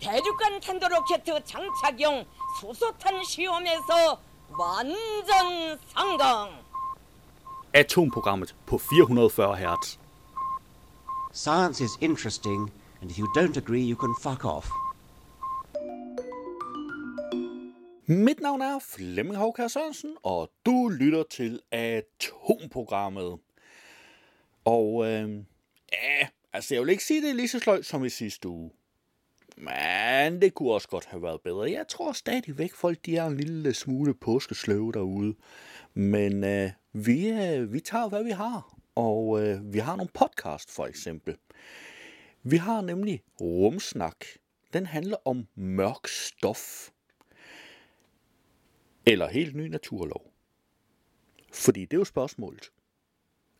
대륙간 탄도 로켓 장착용 수소탄 시험에서 완전 성공. Atomprogrammet på 440 Hz. Science is interesting, and if you don't agree, you can fuck off. Mit navn er Flemming Hovkær Sørensen, og du lytter til Atomprogrammet. Og øh, ja, altså jeg vil ikke sige, det er lige så sløjt som i sidste uge. Men det kunne også godt have været bedre. Jeg tror stadigvæk, folk de er en lille smule påskesløve derude. Men øh, vi, øh, vi tager, hvad vi har. Og øh, vi har nogle podcast for eksempel. Vi har nemlig Rumsnak. Den handler om mørk stof. Eller helt ny naturlov. Fordi det er jo spørgsmålet.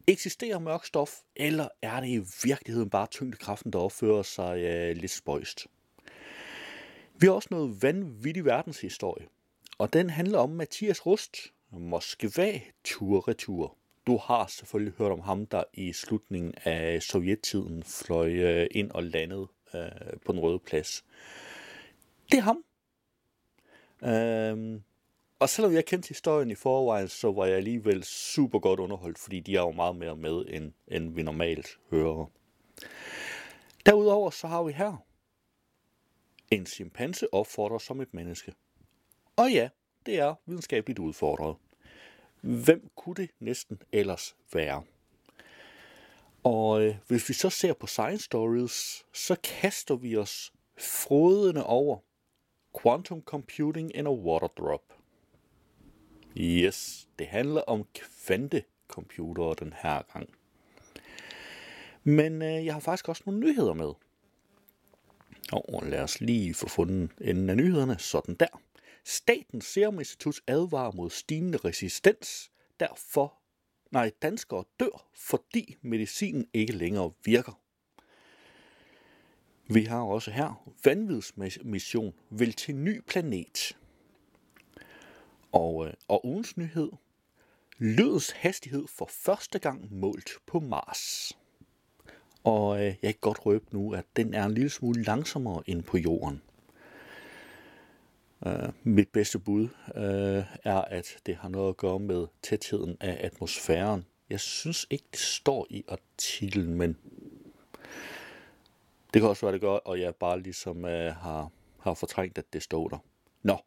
Eksisterer mørk stof, eller er det i virkeligheden bare tyngdekraften, der opfører sig øh, lidt spøjst? Vi har også noget vanvittig verdenshistorie, og den handler om Mathias Rust, Moskva tur-retur. Du har selvfølgelig hørt om ham, der i slutningen af sovjettiden fløj øh, ind og landede øh, på den røde plads. Det er ham. Øhm, og selvom jeg kendte historien i forvejen, så var jeg alligevel super godt underholdt, fordi de er jo meget mere med, end, end vi normalt hører. Derudover så har vi her en chimpanse opfordrer som et menneske. Og ja, det er videnskabeligt udfordret. Hvem kunne det næsten ellers være? Og øh, hvis vi så ser på Science Stories, så kaster vi os frodende over Quantum Computing in a Water Drop. Yes, det handler om kvantecomputere den her gang. Men øh, jeg har faktisk også nogle nyheder med. Og lad os lige få fundet enden af nyhederne. Sådan der. Statens Serum Institut advarer mod stigende resistens. Derfor, nej, danskere dør, fordi medicinen ikke længere virker. Vi har også her vanvidsmission vil til ny planet. Og, øh, og ugens nyhed. Lydets hastighed for første gang målt på Mars. Og øh, jeg kan godt røbe nu, at den er en lille smule langsommere end på jorden. Uh, mit bedste bud uh, er, at det har noget at gøre med tætheden af atmosfæren. Jeg synes ikke, det står i artiklen, men det kan også være, det gør, og jeg bare ligesom uh, har, har fortrængt, at det står der. Nå,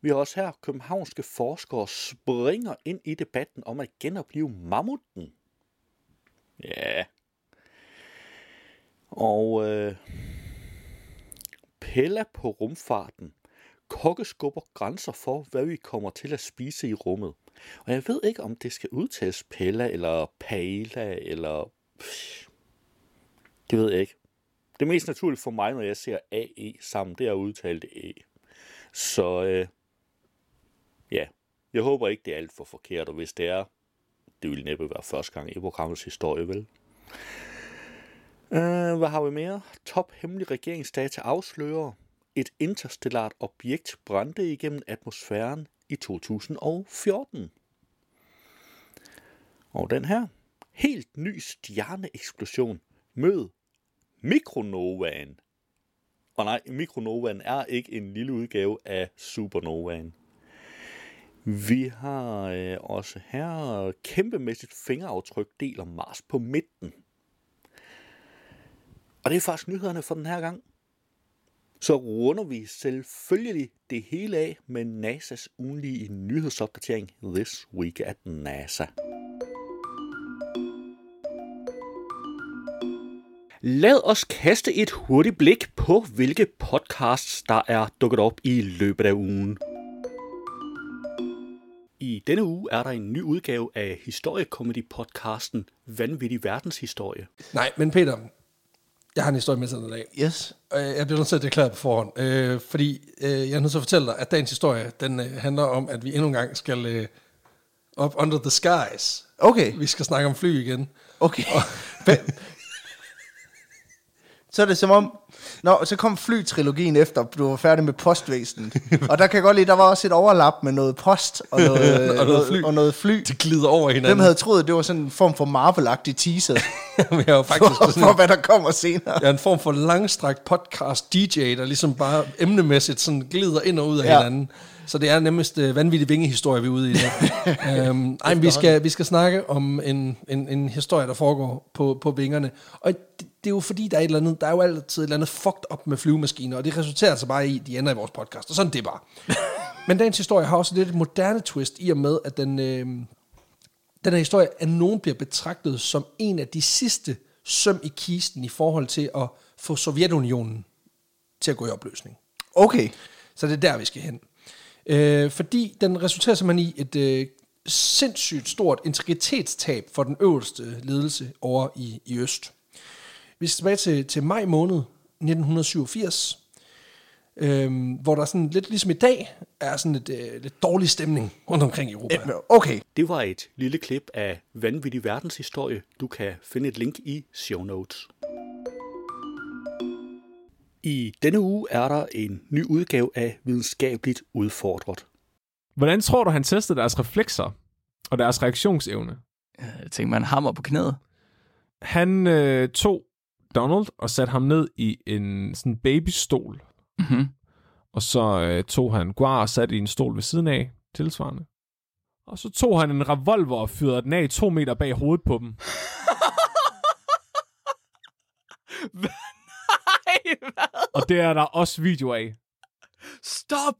vi har også her københavnske forskere springer ind i debatten om at genopleve mammuten. Ja, og øh, Pella på rumfarten. Kokkeskubber grænser for, hvad vi kommer til at spise i rummet. Og jeg ved ikke, om det skal udtales Pella, eller Pala, eller... Det ved jeg ikke. Det mest naturlige for mig, når jeg ser AE sammen, det er at udtale det E. Så øh, ja, jeg håber ikke, det er alt for forkert, og hvis det er, det vil næppe være første gang i programmets historie, vel? Uh, hvad har vi mere? Top hemmelig regeringsdata afslører et interstellart objekt brændte igennem atmosfæren i 2014. Og den her. Helt ny stjerneeksplosion. Mød mikronovaen. Og nej, mikronovaen er ikke en lille udgave af supernovaen. Vi har øh, også her kæmpemæssigt fingeraftryk deler Mars på midten. Og det er faktisk nyhederne for den her gang. Så runder vi selvfølgelig det hele af med NASA's ugenlige nyhedsopdatering This Week at NASA. Lad os kaste et hurtigt blik på, hvilke podcasts, der er dukket op i løbet af ugen. I denne uge er der en ny udgave af historiekomedy-podcasten Vanvittig Verdenshistorie. Nej, men Peter, jeg har en historie med til den dag. Yes. Og jeg bliver nødt til at deklarere på forhånd. Øh, fordi øh, jeg er nødt til at fortælle dig, at dagens historie, den øh, handler om, at vi endnu en gang skal øh, up under the skies. Okay. Vi skal snakke om fly igen. Okay. Og, Så er det som om, Nå, så kom flytrilogien efter, du var færdig med postvæsenet. og der kan jeg godt lide, der var også et overlap med noget post og noget, Og noget fly. Og noget fly. Det glider over hinanden. Hvem havde troet, at det var sådan en form for Marvel-agtig teaser jeg er jo faktisk for, sådan, for, hvad der kommer senere? jeg er en form for langstrakt podcast DJ, der ligesom bare emnemæssigt sådan glider ind og ud af Ja. hinanden. Så det er nemmest uh, vanvittig vingehistorie, vi er ude i der. um, ej, men vi skal, vi skal snakke om en, en, en historie, der foregår på, på vingerne. Og det, det er jo fordi, der er, et eller andet, der er jo altid et eller andet fucked up med flyvemaskiner, og det resulterer så bare i, at de ender i vores podcast. Og sådan det er bare. men dagens historie har også lidt et moderne twist, i og med, at den, øh, den her historie af nogen bliver betragtet som en af de sidste søm i kisten i forhold til at få Sovjetunionen til at gå i opløsning. Okay. Så det er der, vi skal hen. Øh, fordi den resulterer simpelthen i et øh, sindssygt stort integritetstab for den øverste ledelse over i, i Øst. Vi skal tilbage til, til maj måned 1987, øh, hvor der sådan lidt ligesom i dag er sådan lidt, øh, lidt dårlig stemning rundt omkring i Europa. Okay. Det var et lille klip af vanvittig verdenshistorie. Du kan finde et link i show notes. I denne uge er der en ny udgave af Videnskabeligt Udfordret. Hvordan tror du, han testede deres reflekser og deres reaktionsevne? Jeg tænkte, man hammer på knæet. Han øh, tog Donald og satte ham ned i en sådan babystol. Mm-hmm. Og så øh, tog han Guar og satte i en stol ved siden af, tilsvarende. Og så tog han en revolver og fyrede den af to meter bag hovedet på dem. Nej, hvad? Og det er der også video af. Stop!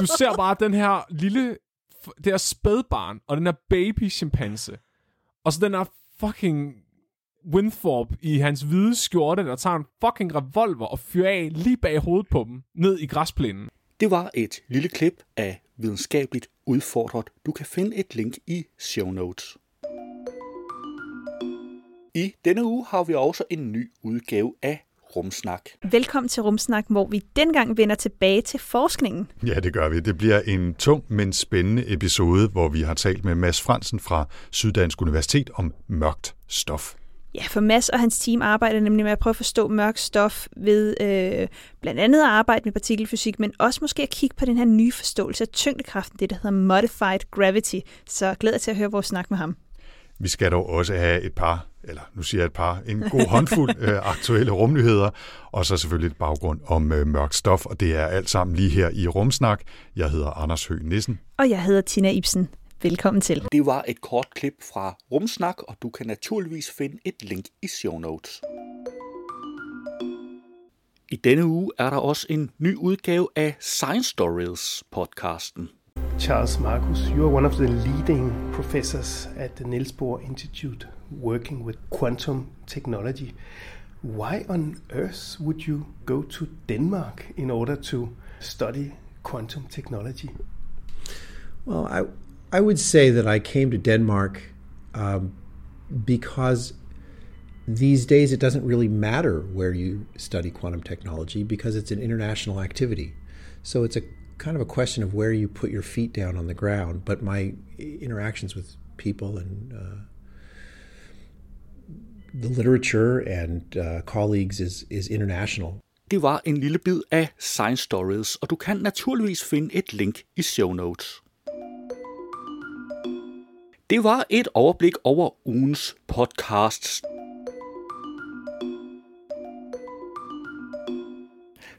Du ser bare den her lille, det her spædbarn, og den her baby chimpanse. Og så den her fucking Winthrop i hans hvide skjorte, der tager en fucking revolver og fyrer af lige bag hovedet på dem, ned i græsplænen. Det var et lille klip af Videnskabeligt Udfordret. Du kan finde et link i show notes. I denne uge har vi også en ny udgave af Rumsnak. Velkommen til Rumsnak, hvor vi dengang vender tilbage til forskningen. Ja, det gør vi. Det bliver en tung, men spændende episode, hvor vi har talt med Mads Fransen fra Syddansk Universitet om mørkt stof. Ja, for Mads og hans team arbejder nemlig med at prøve at forstå mørk stof ved øh, blandt andet at arbejde med partikelfysik, men også måske at kigge på den her nye forståelse af tyngdekraften, det der hedder Modified Gravity. Så glæder jeg til at høre vores snak med ham. Vi skal dog også have et par, eller nu siger jeg et par, en god håndfuld øh, aktuelle rumnyheder, og så selvfølgelig et baggrund om øh, mørkt stof, og det er alt sammen lige her i Rumsnak. Jeg hedder Anders Høgh Nissen. Og jeg hedder Tina Ibsen. Velkommen til. Det var et kort klip fra Rumsnak, og du kan naturligvis finde et link i show notes. I denne uge er der også en ny udgave af Science Stories podcasten. Charles Marcus, you are one of the leading professors at the Niels Bohr Institute working with quantum technology. Why on earth would you go to Denmark in order to study quantum technology? Well, I, I would say that I came to Denmark um, because these days it doesn't really matter where you study quantum technology because it's an international activity. So it's a kind of a question of where you put your feet down on the ground. But my interactions with people and uh, the literature and uh, colleagues is, is international. Det var en lille bid af Science Stories, og du kan naturligvis finde et link i show notes. Det var et overblik over ugens podcasts.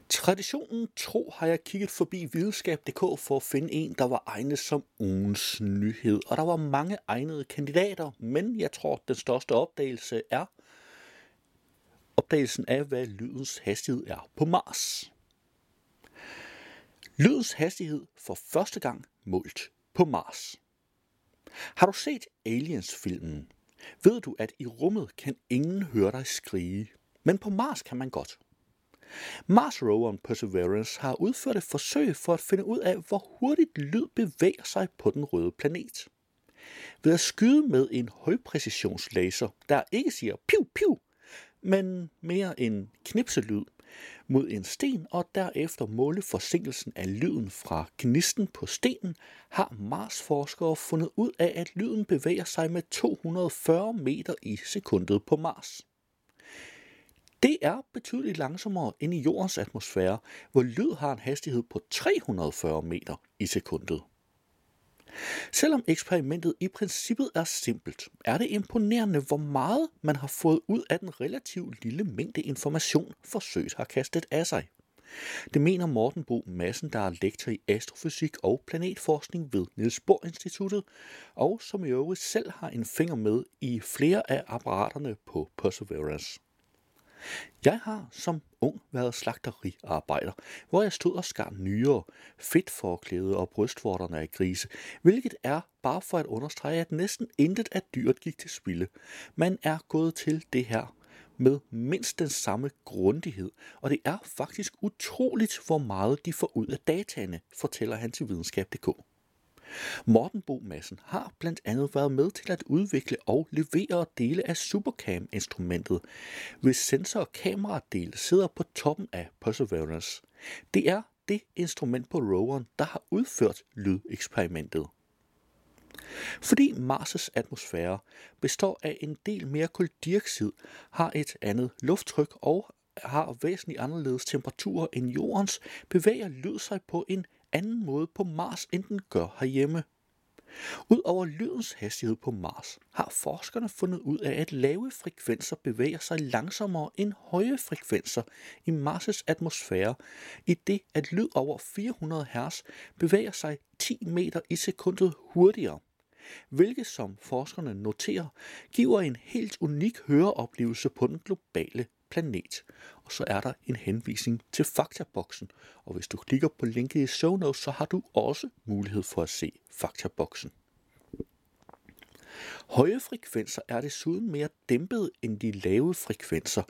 Traditionen tro har jeg kigget forbi videnskab.dk for at finde en, der var egnet som ugens nyhed. Og der var mange egnede kandidater, men jeg tror, den største opdagelse er opdagelsen af, hvad lydens hastighed er på Mars. Lydens hastighed for første gang målt på Mars. Har du set Aliens-filmen? Ved du, at i rummet kan ingen høre dig skrige, men på Mars kan man godt. Mars-roveren Perseverance har udført et forsøg for at finde ud af, hvor hurtigt lyd bevæger sig på den røde planet. Ved at skyde med en højpræcisionslaser, der ikke siger piu piu, men mere en knipselyd mod en sten og derefter måle forsinkelsen af lyden fra gnisten på stenen, har Mars-forskere fundet ud af, at lyden bevæger sig med 240 meter i sekundet på Mars. Det er betydeligt langsommere end i jordens atmosfære, hvor lyd har en hastighed på 340 meter i sekundet. Selvom eksperimentet i princippet er simpelt, er det imponerende, hvor meget man har fået ud af den relativt lille mængde information, forsøget har kastet af sig. Det mener Morten Bo Madsen, der er lektor i astrofysik og planetforskning ved Niels Bohr Instituttet, og som i øvrigt selv har en finger med i flere af apparaterne på Perseverance. Jeg har som ung været slagteriarbejder, hvor jeg stod og skar nyere, fedtforklæde og brystvorterne af grise, hvilket er bare for at understrege, at næsten intet af dyret gik til spilde. Man er gået til det her med mindst den samme grundighed, og det er faktisk utroligt, hvor meget de får ud af dataene, fortæller han til videnskab.dk. Morten Bo Madsen har blandt andet været med til at udvikle og levere dele af Supercam-instrumentet, hvis sensor- og kameradel sidder på toppen af Perseverance. Det er det instrument på roveren, der har udført lydeksperimentet. Fordi Mars' atmosfære består af en del mere koldioxid, har et andet lufttryk og har væsentligt anderledes temperaturer end jordens, bevæger lyd sig på en anden måde på Mars, end den gør herhjemme. Udover lydens hastighed på Mars, har forskerne fundet ud af, at lave frekvenser bevæger sig langsommere end høje frekvenser i Mars' atmosfære, i det at lyd over 400 Hz bevæger sig 10 meter i sekundet hurtigere hvilket som forskerne noterer, giver en helt unik høreoplevelse på den globale planet. Og så er der en henvisning til faktaboksen, og hvis du klikker på linket i show notes, så har du også mulighed for at se faktaboksen. Høje frekvenser er desuden mere dæmpet end de lave frekvenser,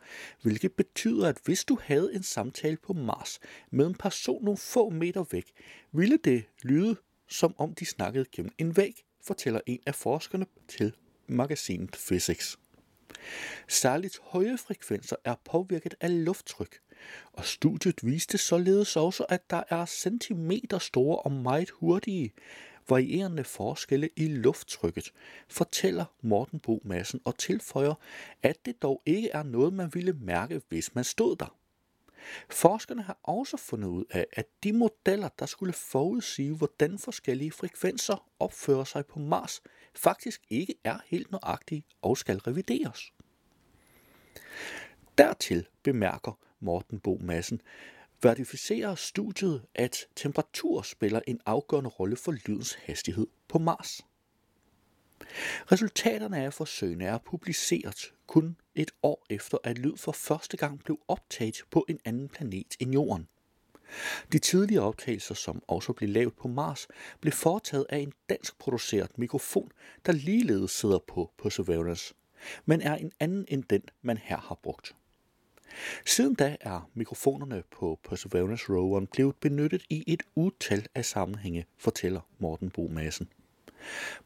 hvilket betyder, at hvis du havde en samtale på Mars med en person nogle få meter væk, ville det lyde som om de snakkede gennem en væg, fortæller en af forskerne til magasinet Physics. Særligt høje frekvenser er påvirket af lufttryk, og studiet viste således også, at der er centimeter store og meget hurtige varierende forskelle i lufttrykket, fortæller Morten Bo Madsen og tilføjer, at det dog ikke er noget, man ville mærke, hvis man stod der. Forskerne har også fundet ud af, at de modeller, der skulle forudsige, hvordan forskellige frekvenser opfører sig på Mars, faktisk ikke er helt nøjagtige og skal revideres. Dertil bemærker Morten Bo Madsen, verificerer studiet, at temperatur spiller en afgørende rolle for lydens hastighed på Mars. Resultaterne af forsøgene er publiceret kun et år efter, at lyd for første gang blev optaget på en anden planet end Jorden. De tidlige optagelser, som også blev lavet på Mars, blev foretaget af en dansk produceret mikrofon, der ligeledes sidder på Perseverance, men er en anden end den, man her har brugt. Siden da er mikrofonerne på Perseverance roveren blevet benyttet i et utal af sammenhænge, fortæller Morten Bo Madsen.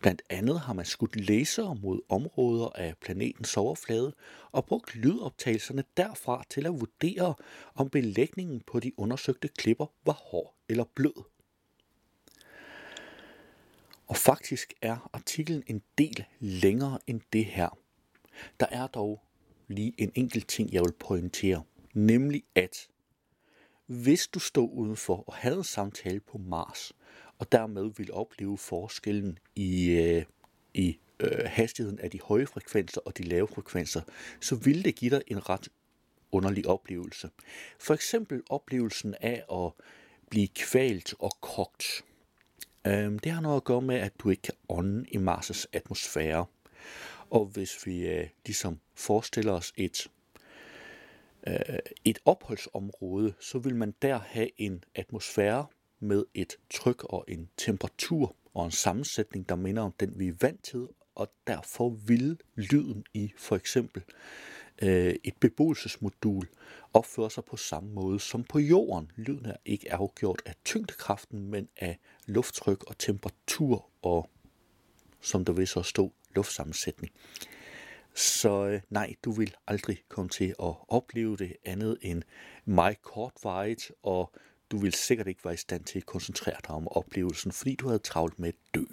Blandt andet har man skudt lasere mod områder af planetens overflade og brugt lydoptagelserne derfra til at vurdere, om belægningen på de undersøgte klipper var hård eller blød. Og faktisk er artiklen en del længere end det her. Der er dog lige en enkelt ting, jeg vil pointere, nemlig at hvis du stod udenfor og havde en samtale på Mars, og dermed vil opleve forskellen i, øh, i øh, hastigheden af de høje frekvenser og de lave frekvenser, så vil det give dig en ret underlig oplevelse. For eksempel oplevelsen af at blive kvalt og kogt. Øh, det har noget at gøre med, at du ikke kan ånde i Mars' atmosfære. Og hvis vi øh, ligesom forestiller os et øh, et opholdsområde, så vil man der have en atmosfære med et tryk og en temperatur og en sammensætning, der minder om den, vi er vant til, og derfor vil lyden i for eksempel øh, et beboelsesmodul opføre sig på samme måde som på jorden. Lyden er ikke afgjort af tyngdekraften, men af lufttryk og temperatur og, som der vil så stå, luftsammensætning. Så øh, nej, du vil aldrig komme til at opleve det andet end meget kortvarigt, og du vil sikkert ikke være i stand til at koncentrere dig om oplevelsen, fordi du havde travlt med at dø.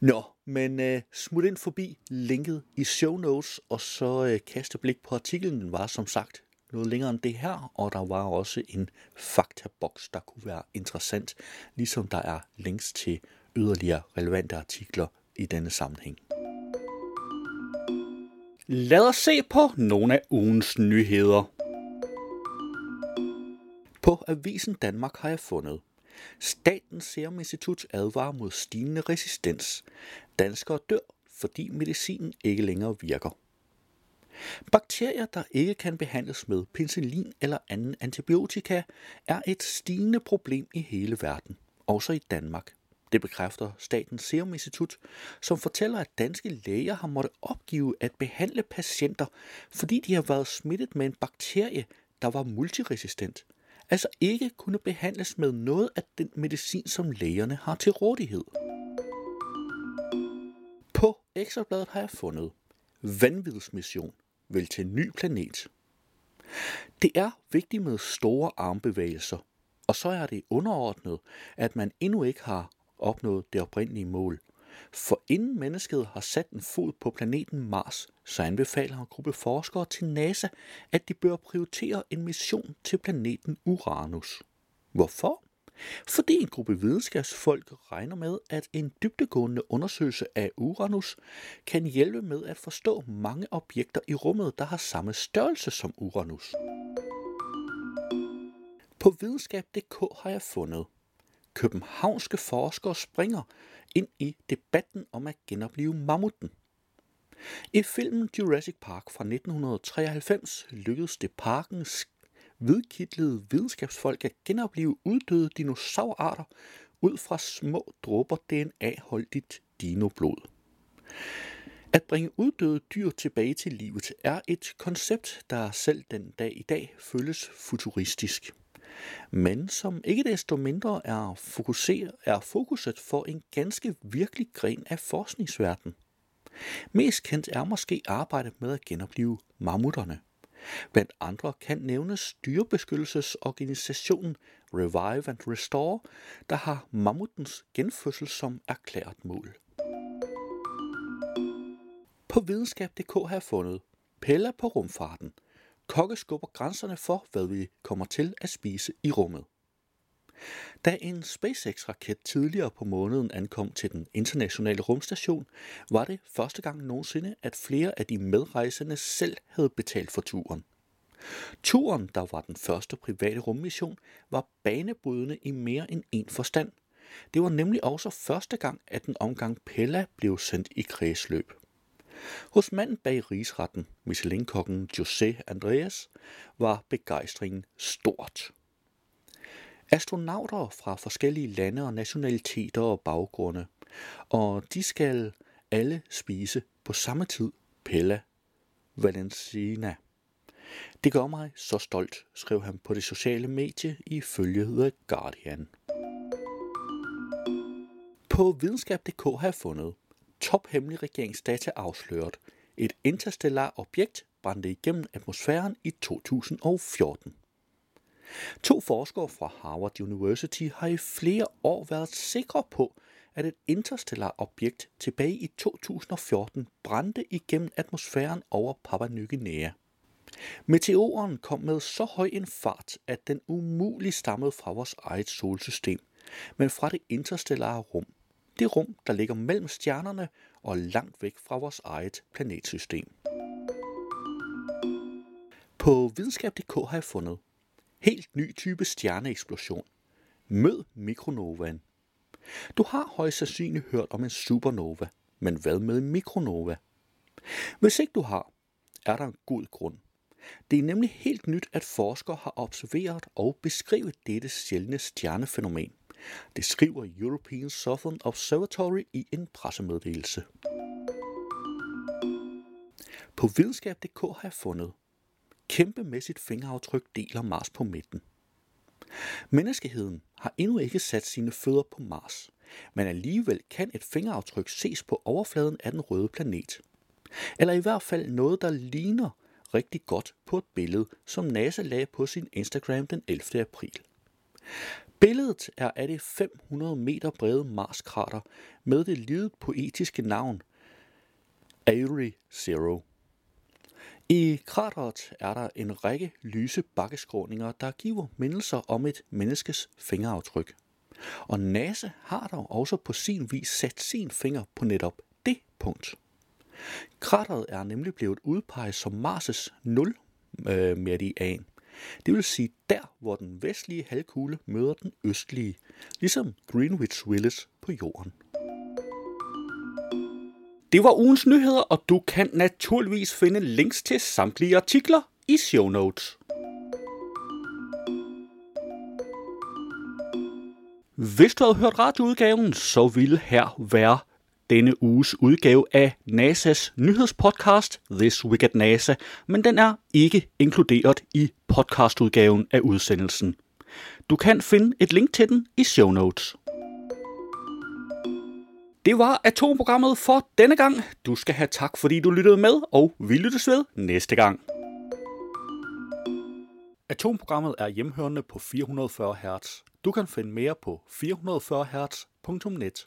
Nå, Men øh, smut ind forbi linket i show notes, og så øh, kaste blik på artiklen. Den var som sagt noget længere end det her, og der var også en faktaboks, der kunne være interessant, ligesom der er links til yderligere relevante artikler i denne sammenhæng. Lad os se på nogle af ugens nyheder. På Avisen Danmark har jeg fundet. Statens Serum Institut advarer mod stigende resistens. Danskere dør, fordi medicinen ikke længere virker. Bakterier, der ikke kan behandles med penicillin eller anden antibiotika, er et stigende problem i hele verden, også i Danmark. Det bekræfter Statens Serum Institut, som fortæller, at danske læger har måttet opgive at behandle patienter, fordi de har været smittet med en bakterie, der var multiresistent, altså ikke kunne behandles med noget af den medicin, som lægerne har til rådighed. På Ekstrabladet har jeg fundet vanvidsmission vil til ny planet. Det er vigtigt med store armbevægelser, og så er det underordnet, at man endnu ikke har opnået det oprindelige mål. For inden mennesket har sat en fod på planeten Mars, så anbefaler en gruppe forskere til NASA, at de bør prioritere en mission til planeten Uranus. Hvorfor? Fordi en gruppe videnskabsfolk regner med, at en dybdegående undersøgelse af Uranus kan hjælpe med at forstå mange objekter i rummet, der har samme størrelse som Uranus. På videnskab.dk har jeg fundet, københavnske forskere springer ind i debatten om at genopleve mammuten. I filmen Jurassic Park fra 1993 lykkedes det parkens hvidkidlede videnskabsfolk at genopleve uddøde dinosaurarter ud fra små dråber DNA-holdigt dinoblod. At bringe uddøde dyr tilbage til livet er et koncept, der selv den dag i dag føles futuristisk men som ikke desto mindre er, fokuseret, er fokuset for en ganske virkelig gren af forskningsverdenen. Mest kendt er måske arbejdet med at genopleve mammutterne. Blandt andre kan nævnes dyrebeskyttelsesorganisationen Revive and Restore, der har mammutens genfødsel som erklæret mål. På videnskab.dk har jeg fundet Pella på rumfarten – Kokke skubber grænserne for, hvad vi kommer til at spise i rummet. Da en SpaceX-raket tidligere på måneden ankom til den internationale rumstation, var det første gang nogensinde, at flere af de medrejsende selv havde betalt for turen. Turen, der var den første private rummission, var banebrydende i mere end en forstand. Det var nemlig også første gang, at en omgang Pella blev sendt i kredsløb. Hos manden bag rigsretten, Michelin-kokken José Andreas, var begejstringen stort. Astronauter fra forskellige lande og nationaliteter og baggrunde, og de skal alle spise på samme tid Pella Valencina. Det gør mig så stolt, skrev han på det sociale medie ifølge The Guardian. På videnskab.dk har jeg fundet, tophemmelig regeringsdata afsløret. Et interstellar objekt brændte igennem atmosfæren i 2014. To forskere fra Harvard University har i flere år været sikre på, at et interstellar objekt tilbage i 2014 brændte igennem atmosfæren over Papua Ny Guinea. Meteoren kom med så høj en fart, at den umuligt stammede fra vores eget solsystem, men fra det interstellare rum – det rum, der ligger mellem stjernerne og langt væk fra vores eget planetsystem. På videnskab.dk har jeg fundet helt ny type stjerneeksplosion. Mød mikronovaen. Du har højst sandsynligt hørt om en supernova, men hvad med en mikronova? Hvis ikke du har, er der en god grund. Det er nemlig helt nyt, at forskere har observeret og beskrevet dette sjældne stjernefænomen. Det skriver European Southern Observatory i en pressemeddelelse. På videnskab.dk har jeg fundet kæmpemæssigt fingeraftryk deler Mars på midten. Menneskeheden har endnu ikke sat sine fødder på Mars, men alligevel kan et fingeraftryk ses på overfladen af den røde planet. Eller i hvert fald noget, der ligner rigtig godt på et billede, som NASA lagde på sin Instagram den 11. april. Billedet er af det 500 meter brede Marskrater med det lidet poetiske navn Avery Zero. I krateret er der en række lyse bakkeskråninger, der giver mindelser om et menneskes fingeraftryk. Og NASA har dog også på sin vis sat sin finger på netop det punkt. Krateret er nemlig blevet udpeget som Mars' nul øh, meridian. Det vil sige der, hvor den vestlige halvkugle møder den østlige, ligesom Greenwich Village på jorden. Det var ugens nyheder, og du kan naturligvis finde links til samtlige artikler i show notes. Hvis du havde hørt radioudgaven, så ville her være denne uges udgave af NASA's nyhedspodcast This Week at NASA, men den er ikke inkluderet i podcastudgaven af udsendelsen. Du kan finde et link til den i show notes. Det var atomprogrammet for denne gang. Du skal have tak, fordi du lyttede med, og vi lyttes ved næste gang. Atomprogrammet er hjemhørende på 440 Hz. Du kan finde mere på 440 Hz.net.